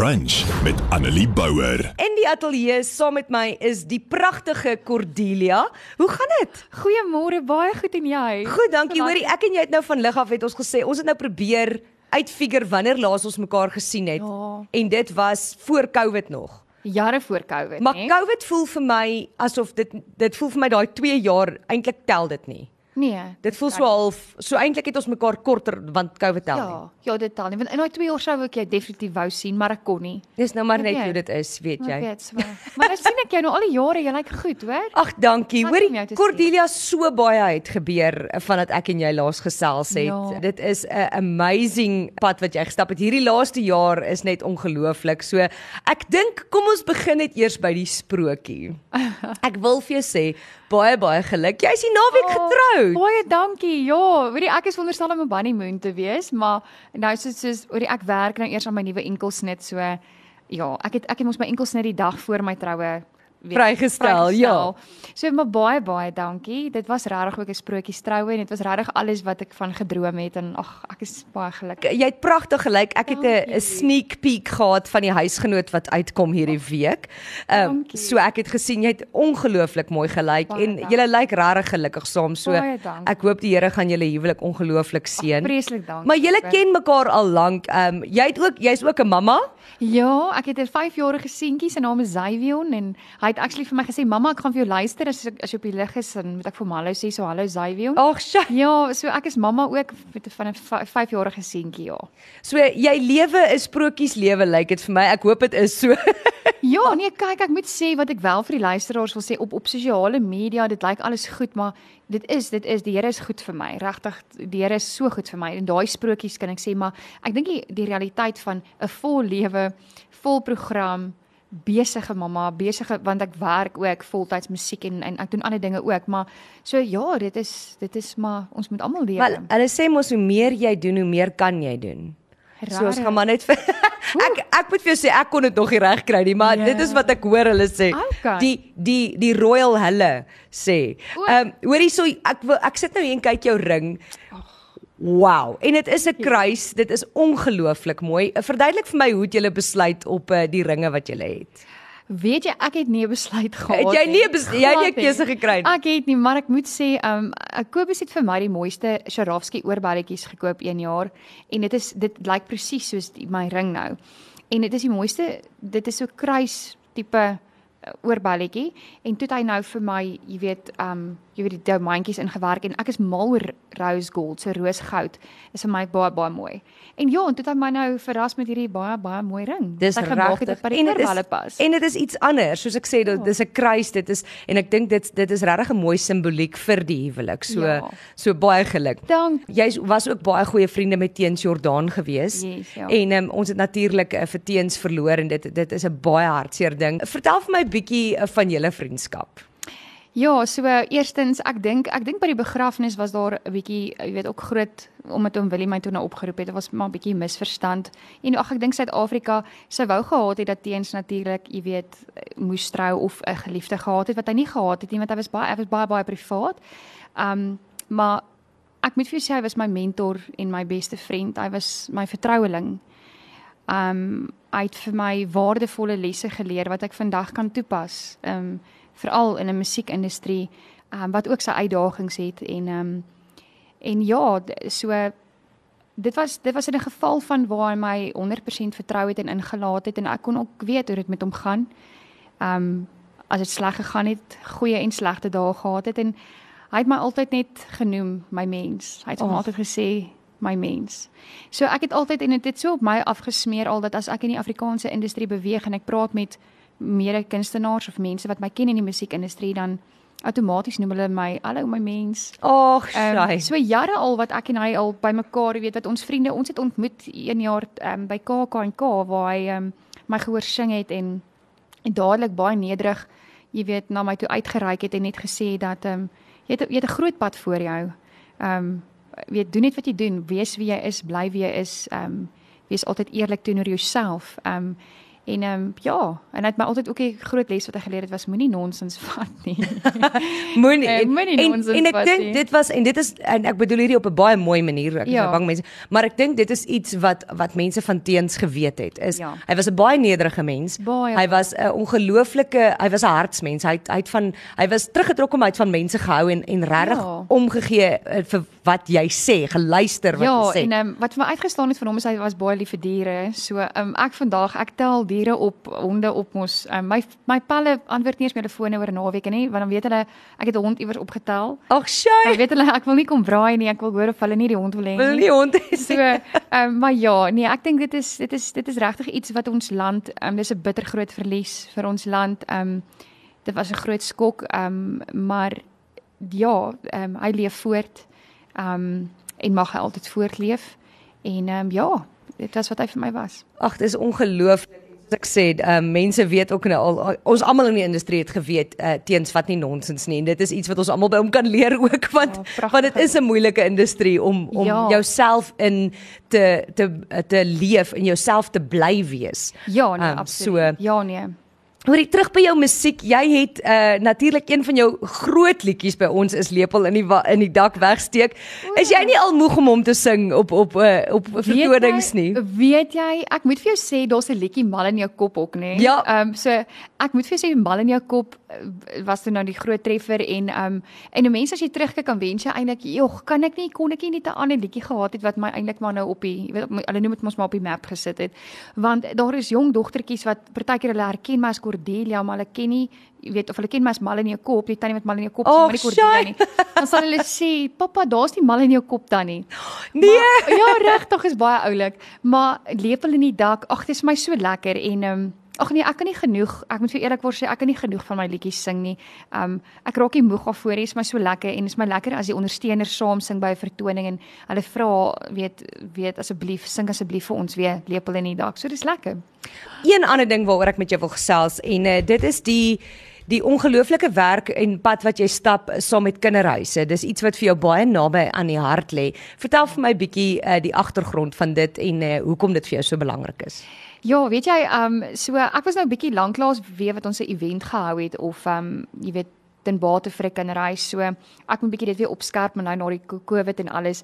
Brunch met Annelie Bouwer. In die ateljee saam met my is die pragtige Cordelia. Hoe gaan dit? Goeiemôre, baie goed en jy? Goed, dankie. Hoorie, ek en jy het nou van lig af het ons gesê ons het nou probeer uitfigure wanneer laas ons mekaar gesien het. Ja. En dit was voor Covid nog. Jare voor Covid, Maar né? Covid voel vir my asof dit dit voel vir my daai 2 jaar eintlik tel dit nie. Nee. Dit voel so half so eintlik het ons mekaar korter want Covid tel nie. Ja, ja, dit tel nie. Want in daai 2 jaar sou ek jou definitief wou sien, maar ek kon nie. Dis nou maar Ek net weet. hoe dit is, weet Ek jy. weet swaar. Maar nou sien ek jou nou al die jare, jy lyk goed, hoor? Ag, dankie. Te Cordelia so baie het gebeur vandat ek en jy laas gesels het. Ja. Dit is 'n amazing pad wat jy gestap het. Hierdie laaste jaar is net ongelooflik. So, ek dink kom ons begin net eers by die sprokie. Ek wil vir jou sê baie baie geluk. Jy's die naweek Oh, getroud. Baie dankie. Ja, weet jy ek is wonderstel om 'n bunny moon te wees, maar nou soos soos oor ek werk nou eers aan my nuwe enkelsnit, so ja, ek het ek het mos my enkelsnit die dag voor my troue Vrygestel, ja. So maar baie baie dankie. Dit was regtig ook 'n sprokies troue en dit was regtig alles wat ek van gedroom het en ag, ek is baie gelukkig. Jy het pragtig gelyk. Ek het 'n sneak peek gehad van die huisgenoot wat uitkom hierdie week. Ehm Dankie. so ek het gesien jy het ongelooflik mooi gelyk en julle lyk regtig gelukkig saam. So ek hoop die Here gaan julle huwelik ongelooflik seën. Vreeslik dankie. Maar julle ken mekaar al lank. Ehm jy het ook jy's ook 'n mamma. Ja, ek het 'n 5-jarige seentjie, sy naam is Xavion en hy het actually vir my gesê, "Mamma, ek gaan vir jou luister as as jy op die lig is en moet ek vir hom hallo sê, so hallo Xavion." Ag. Ja, so ek is mamma ook met 'n van 'n 5-jarige seentjie, ja. So jy lewe 'n sprokies lewe lyk dit vir my. Ek hoop dit is so. Ja, nee, kyk, ek moet sê wat ek wel vir die luisteraars wil sê op op sosiale media, dit lyk alles goed, maar dit is dit is die Here is goed vir my. Regtig, die Here is so goed vir my. En daai sprokies kan ek sê, maar ek dink die, die realiteit van 'n vol lewe, vol program, besige mamma, besige want ek werk ook voltyds musiek en en ek doen ander dinge ook, maar so ja, dit is dit is maar ons moet almal lewe. Wel, hulle sê mos hoe meer jy doen, hoe meer kan jy doen. So ons gaan maar net vir ek ek moet vir jou sê ek kon dit nog nie reg kry nie, maar Ja. dit is wat ek hoor hulle sê. Okay. Die die die royal hulle sê. Ehm um, hoorie so ek wil ek sit nou hier en kyk jou ring. Wow, en dit is 'n kruis. Dit is ongelooflik mooi. Verduidelik vir my hoe het jy besluit op uh, die ringe wat jy het. Weet jy, ek het nie 'n besluit gehad Het jy nie 'n bes- jy het nie 'n nie. keuse gekry nie? Ek het nie, maar ek moet sê, um Kobus het vir my die mooiste Swarovski oorballetjies gekoop een jaar en dit is dit lyk presies soos die, my ring nou. En dit is die mooiste, dit is so kruis tipe uh, oorballetjie en toe het hy nou vir my, jy weet, um jy weet die diamantjies ingewerk en ek is mal oor rose gold, so roosgoud. Is vir my baie baie mooi. En ja, en toe het hy my nou verras met hierdie baie baie mooi ring. Dis regtig wat by die en dit is pas. en dit is iets anders soos ek sê dit dis 'n kruis dit is en ek dink dit dit is regtig 'n mooi simboliek vir die huwelik so Ja. so baie geluk Dank jy was ook baie goeie vriende met Teens Jordaan gewees Yes, ja. en um, ons het natuurlik uh, vir Teens verloor en dit dit is 'n baie hartseer ding vertel vir my bietjie uh, van julle vriendskap Ja, so eerstens ek dink ek dink by die begrafnis was daar 'n bietjie jy weet ook groot omdat oom Willie my toe nou opgeroep het, dit was maar 'n bietjie misverstand. En ag ek dink Suid-Afrika sou wou gehad het dat teens natuurlik, jy weet, moes trou of 'n geliefde gehad het wat hy nie gehad het nie want hy was baie hy was baie baie privaat. Um maar ek moet vir jou sê hy was my mentor en my beste vriend. Hy was my vertroueling. Um hy het vir my waardevolle lesse geleer wat ek vandag kan toepas. Um veral in 'n musiekindustrie um wat ook sy uitdagings het en um en ja, so dit was dit was in 'n geval van waar hy my 100% vertrou het en ingelaat het en ek kon ook weet hoe dit met hom gaan. Um as dit sleg gegaan het, goeie en slegte dae gehad het en hy het my altyd net genoem my mens. Hy het hom Ag. altyd gesê my mens. So ek het altyd en dit het so op my afgesmeer al dat as ek in die Afrikaanse industrie beweeg en ek praat met mede kunstenaars of mense wat my ken in die musiekindustrie dan outomaties noem hulle my hallo my mens. ag Um, sy so jare al wat ek en hy al by mekaar, jy weet wat ons vriende, ons het ontmoet een jaar um, by KAK&K waar hy um, my gehoor sing het en en dadelik baie nederig, jy weet, na my toe uitgereik het en net gesê dat ehm um, jy het jy het 'n groot pad voor jou. Ehm um, weet doen net wat jy doen, wees wie jy is, bly wie jy is, ehm um, wees altyd eerlik teenoor jouself. Ehm um, En ehm um, ja, en het my altyd ook 'n groot les wat hy geleer het was moenie nonsens vat nie. Moenie Eh, moenie en, nonsens en ek vat dink nie. dit was en dit is en ek bedoel hierdie op 'n baie mooi manier ek ja. Ja. bang mense maar ek dink dit is iets wat wat mense van teens geweet het is Ja. hy was 'n baie nederige mens Baie, hy was 'n ongelooflike hy was 'n hartsmens hy het, hy het van hy was teruggetrek om uit van mense gehou en en regtig Ja. omgegee uh, vir wat jy sê geluister wat Ja, jy sê en um, wat vir my uitgestaan het van hom is hy was baie lief vir diere. So um, ek vandag ek tel diere op, honde op mos. Um, my my palle antwoord nie eens my telefone oor 'n naweek nie, want dan weet hulle ek het 'n hond iewers opgetel. ag shy Dan weet hulle ek wil nie kom braai nie, ek wil hoor of hulle nie die hond wil hê wil nie. nie hond hê So, um, maar ja, nee, ek dink dit is dit is dit is regtig iets wat ons land, um, dis 'n bitter groot verlies vir ons land. Um dit was 'n groot skok, um maar ja, um hy leef voort. Um en mag hy altyd voortleef. En um ja, dit was wat hy vir my was. Ag, dis ongelooflik. Soos ek sê, um, mense weet ook nou al ons almal in die industrie het geweet uh, teens wat nie nonsens nie en dit is iets wat ons almal by hom kan leer ook want Ja, pragtig. want dit is 'n moeilike industrie om om Ja. jouself in te te te leef en jouself te bly wees. Ja, nee, Um, absoluut. so- ja, nee. Hoorie terug by jou musiek. Jy het uh, natuurlik een van jou groot liedjies by ons is Lepel in die in die dak wegsteek. Is jy nie al moeg om hom te sing op op uh, op vertonings nie? Weet jy, ek moet vir jou sê daar's 'n liedjie mal in jou kop ook, nê? Ja. Ehm um, so ek moet vir jou sê mal in jou kop eh, was toe nou die groot treffer en ehm um, en die mense as jy terugkyk kan wens jy eintlik, "Jog, kan ek nie kon ek nie net 'n ander liedjie gehad het wat my eintlik maar nou op die, jy weet, hulle noem dit mos maar op die map gesit het." Want daar is jong dogtertjies wat partykeer hulle herken my as Cordelia, maar hulle ken nie Jy weet of hulle ken my as mal in jou kop, die tannie met mal in jou kop, so maar nie Cordelia shy. nie. Dan sal hulle sê, "Pappa, daar's nie mal in jou kop tannie." Nee. Maar, ja, regtig is baie oulik, maar lepel in die dak. Ag, dit is my so lekker en ehm um, ag nee, ek kan nie genoeg. Ek moet vir eerlikwaar sê, ek kan nie genoeg van my liedjies sing nie. Um, ek raak nie moeg daarvoor nie. Is my so lekker en is my lekker as die ondersteuners saam sing by 'n vertoning en hulle vra, weet, weet asseblief, sing asseblief vir ons weer lepel in die dak. So dis lekker. Een ander ding waaroor ek met jou wil gesels en uh, dit is die die ongelooflike werk en pad wat jy stap saam met kinderhuise. Dis iets wat vir jou baie naby aan die hart lê. Vertel vir my bietjie uh, die agtergrond van dit en uh, hoekom dit vir jou so belangrik is. Ja, weet jy, ehm um, so ek was nou bietjie lanklaas weer wat ons 'n event gehou het of ehm um, jy weet ten bate vir 'n kinderhuis. So ek moet bietjie dit weer opskerp maar nou na die co- COVID en alles.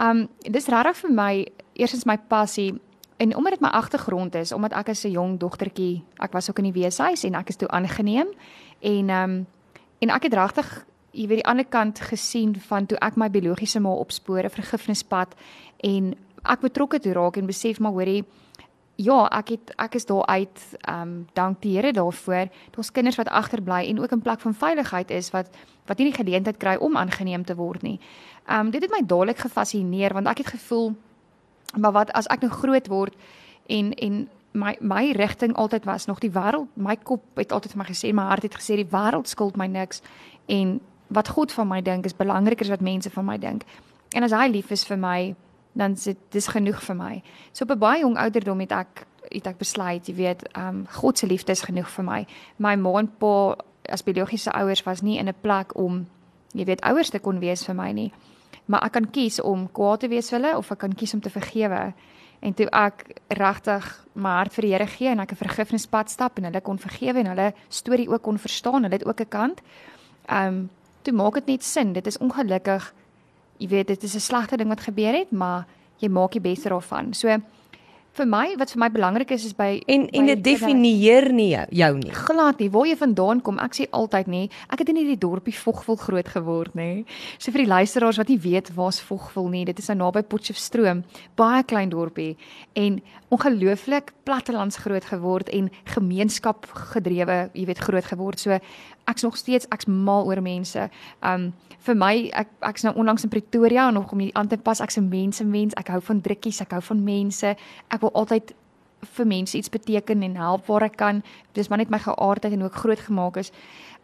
Ehm um, dis regtig vir my eerstens my passie en omdat dit my agtergrond is, omdat ek as 'n jong dogtertjie, ek was ook in die weeshuis en ek is toe aangeneem en ehm um, en ek het regtig jy weet die ander kant gesien van toe ek my biologiese ma opspoor 'n vergifnispad en ek betrokke toe raak en besef maar hoorie Ja, ek het ek is daar uit ehm um, dank die Here daarvoor. Daar's kinders wat agterbly en ook in plek van veiligheid is wat wat nie die geleentheid kry om aangeneem te word nie. Ehm um, dit het my dadelik gefassineer want ek het gevoel maar wat as ek nou groot word en en my my rigting altyd was nog die wêreld, my kop het altyd vir my gesê, my hart het gesê die wêreld skuld my niks en wat God van my dink is belangriker as wat mense van my dink. En as hy lief is vir my, dan is dit dis genoeg vir my. So op 'n baie jong ouderdom het ek het ek besluit, jy weet, um, God se liefde is genoeg vir my. My ma en pa as biologiese ouers was nie in 'n plek om jy weet ouers te kon wees vir my nie. Maar ek kan kies om kwaad te wees vir hulle of ek kan kies om te vergewe. En toe ek regtig my hart vir die Here gee en ek 'n vergifnispad stap en hulle kon vergewe en hulle storie ook kon verstaan, hulle het ook 'n kant. Ehm um, toe maak dit net sin. Dit is ongelukkig jy weet dit is 'n slegte ding wat gebeur het, maar jy maak die beste daarvan. So vir my wat vir my belangrik is is by En en by dit definieer nie jou, jou nie. glad nie waar jy vandaan kom. Ek sê altyd nê, ek het in hierdie dorpie Vogvol groot geword nê. So vir die luisteraars wat nie weet waar's Vogvol nie, dit is nou naby Potchefstroom, baie klein dorpie en ongelooflik plattelands groot geword en gemeenskap gedrewe, jy weet groot geword. So ek's nog steeds ek's mal oor mense. Um vir my ek ek's nou onlangs in Pretoria nog om hier aan te pas. Ek's 'n mensemens. Ek hou van drukkies, ek hou van mense. Ek wil altyd vir mense iets beteken en help waar ek kan. Dis maar net my geaardheid en hoe ek groot gemaak is.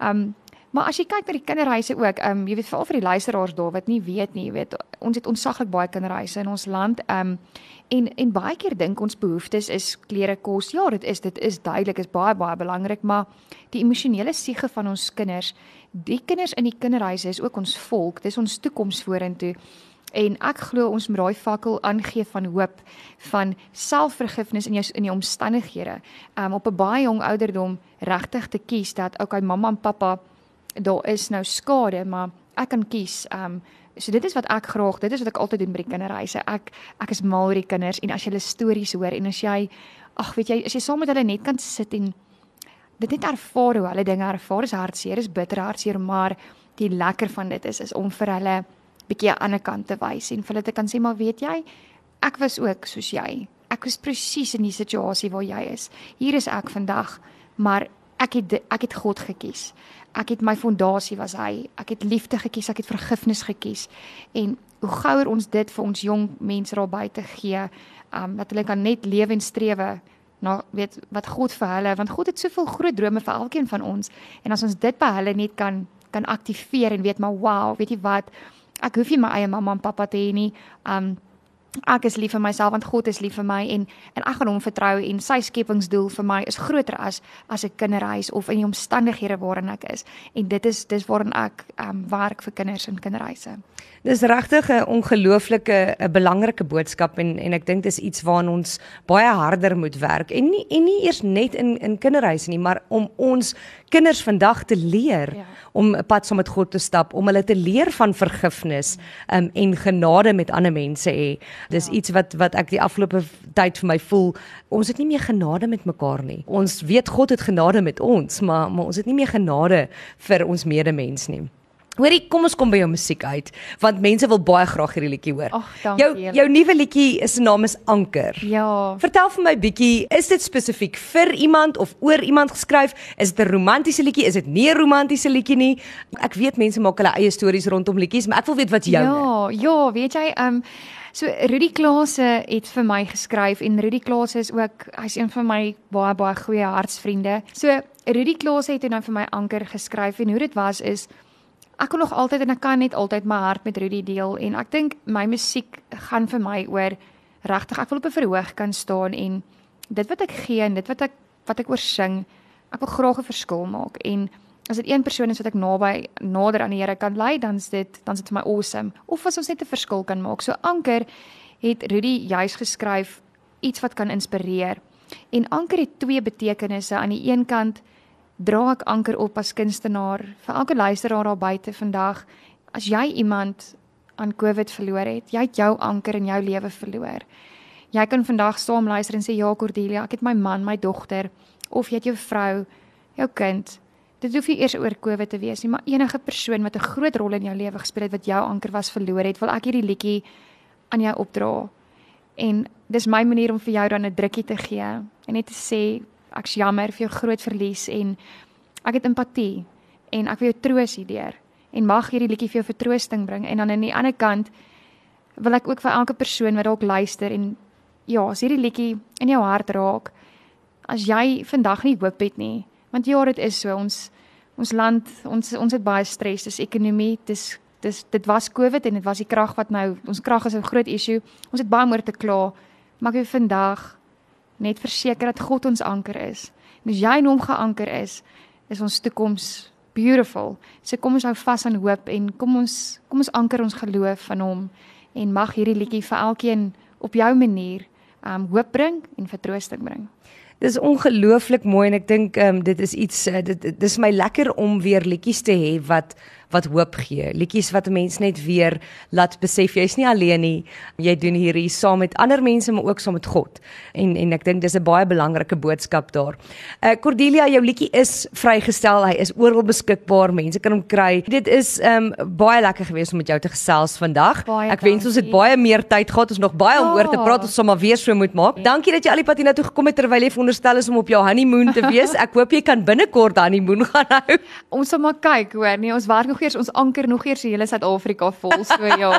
Um maar as jy kyk na die kinderhuise ook, um jy weet veral vir die luisteraars daar wat nie weet nie, jy weet ons het onsaglik baie kinderhuise in ons land. Um en en baie keer dink ons behoeftes is klere, kos. Ja, dit is dit is duidelik is baie baie belangrik, maar die emosionele siege van ons kinders, die kinders in die kinderhuise is ook ons volk, dis ons toekoms vorentoe. En ek glo ons moet daai fakkel aangee van hoop, van selfvergifnis in jou in die omstandighede. Um op 'n baie jong ouderdom regtig te kies dat okay, mamma en pappa, daar is nou skade, maar ek kan kies. Um so dit is wat ek graag, dit is wat ek altyd doen by die kinderreise. Ek ek is mal oor die kinders en as jy hulle stories hoor en as jy ag weet jy, as jy saam met hulle net kan sit en dit net ervaar hoe hulle dinge ervaar, is hartseer, is bitter hartseer, maar die lekker van dit is is om vir hulle bietjie aan 'n ander kant te wys en vir hulle te kan sê maar weet jy ek was ook soos jy ek was presies in die situasie waar jy is hier is ek vandag maar ek het ek het God gekies ek het my fondasie was hy ek het liefde gekies ek het vergifnis gekies en hoe gouer ons dit vir ons jong mense daar buite gee um, dat hulle kan net lewe en strewe na weet wat God vir hulle want God het soveel groot drome vir elkeen van ons en as ons dit by hulle net kan kan aktiveer en weet maar wow, weet jy wat? Ek hoef nie my eie mamma en pappa te hê nie. Um ek is lief vir myself want God is lief vir my en en ek gaan hom vertrou en sy skepingsdoel vir my is groter as as 'n kinderhuis of in die omstandighede waarin ek is. En dit is dis waarin ek um werk vir kinders en kinderhuise. Dis regtig 'n ongelooflike 'n belangrike boodskap en en ek dink dis iets waaraan ons baie harder moet werk en nie en nie eers net in in kinderhuise nie, maar om ons kinders vandag te leer ja. om 'n pad saam met God te stap, om hulle te leer van vergifnis um, en genade met ander mense hê. Dis ja. iets wat wat ek die afgelope tyd vir my voel, ons het nie meer genade met mekaar nie. Ons weet God het genade met ons, maar maar ons het nie meer genade vir ons medemens nie. Hoorie, kom ons kom by jou musiek uit, want mense wil baie graag hierdie liedjie hoor. Ag, dankie. Jou jou nuwe liedjie se naam is Anker. Ja. Vertel vir my bietjie, is dit spesifiek vir iemand of oor iemand geskryf? Is dit 'n romantiese liedjie? Is dit nie 'n romantiese liedjie nie? Ek weet mense maak hulle eie stories rondom liedjies, maar ek wil weet wat jou. Ja, ja, weet jy, ehm um, So Rudy Klase het vir my geskryf en Rudy Klase is ook hy's een van my baie baie goeie hartsvriende. So Rudy Klase het nou vir my anker geskryf en hoe dit was is ek kon nog altyd en ek kan net altyd my hart met Rudy deel en ek dink my musiek gaan vir my oor regtig ek wil op 'n verhoog kan staan en dit wat ek gee en dit wat ek wat ek oor sing ek wil graag 'n verskil maak en as dit een persoon is wat ek naby nader aan die Here kan lei dan is dit dan is dit vir my awesome. Of as ons net 'n verskil kan maak. So anker het Rudy juis geskryf iets wat kan inspireer. En anker het twee betekenisse. Aan die een kant dra ek anker op as kunstenaar vir elke luisteraar daar buite vandag. As jy iemand aan COVID verloor het, jy het jou anker in jou lewe verloor. Jy kan vandag saam luister en sê ja Cordelia, ek het my man, my dogter of jy het jou vrou, jou kind. Dit hoef nie eers oor COVID te wees nie, maar enige persoon wat 'n groot rol in jou lewe gespeel het wat jou anker was verloor het, wil ek hierdie liedjie aan jou opdra. En dis my manier om vir jou dan 'n drukkie te gee en net te sê ek's jammer vir jou groot verlies en ek het empatie en ek wil jou troos hierdeur en mag hierdie liedjie vir jou vertroosting bring en dan aan die ander kant wil ek ook vir elke persoon wat dalk luister en ja, as hierdie liedjie in jou hart raak as jy vandag nie hoop het nie want ja, dit is so ons ons land ons ons het baie stres, dis ekonomie, dis dis dit was Covid en dit was die krag wat nou ons krag is 'n groot issue. Ons het baie moeite te kla. Maar ek wil vandag net verseker dat God ons anker is. En as jy in hom geanker is, is ons toekoms beautiful. So kom ons hou vas aan hoop en kom ons kom ons anker ons geloof van hom en mag hierdie liedjie vir elkeen op jou manier um hoop bring en vertroosting bring. Dis ongelooflik mooi en ek dink um dit is iets uh, dit dis my lekker om weer liedjies te hê wat wat hoop gee. Liedjies wat 'n mens net weer laat besef jy's nie alleen nie. Jy doen hierdie saam met ander mense maar ook saam met God. En en ek dink dis 'n baie belangrike boodskap daar. Uh Cordelia, jou liedjie is vrygestel. Hy is oral beskikbaar. Mense kan hom kry. Dit is um baie lekker geweest om met jou te gesels vandag. Baie ek wens ons het baie meer tyd gehad. Ons nog baie om oor te praat. Ons sal maar weer so moet maak. Dankie dat jy al die pad hiernatoe gekom het terwyl jy veronderstel is om op jou honeymoon te wees. Ek hoop jy kan binnekort honeymoon gaan hou. Ons sal maar kyk, hoor. Nee, ons werk nog eers ons anker nog eers die hele Suid-Afrika vol. So ja.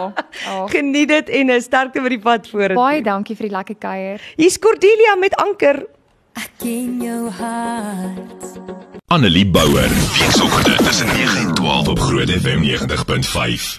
Oh. Geniet dit en 'n sterkte met die pad vorentoe. Baie dankie vir die lekker kuier. Hier's Cordelia met anker. Ek ken jou hart. Annelie Bouwer. Weekoggend tussen 9 en 12 op Groot FM 90.5.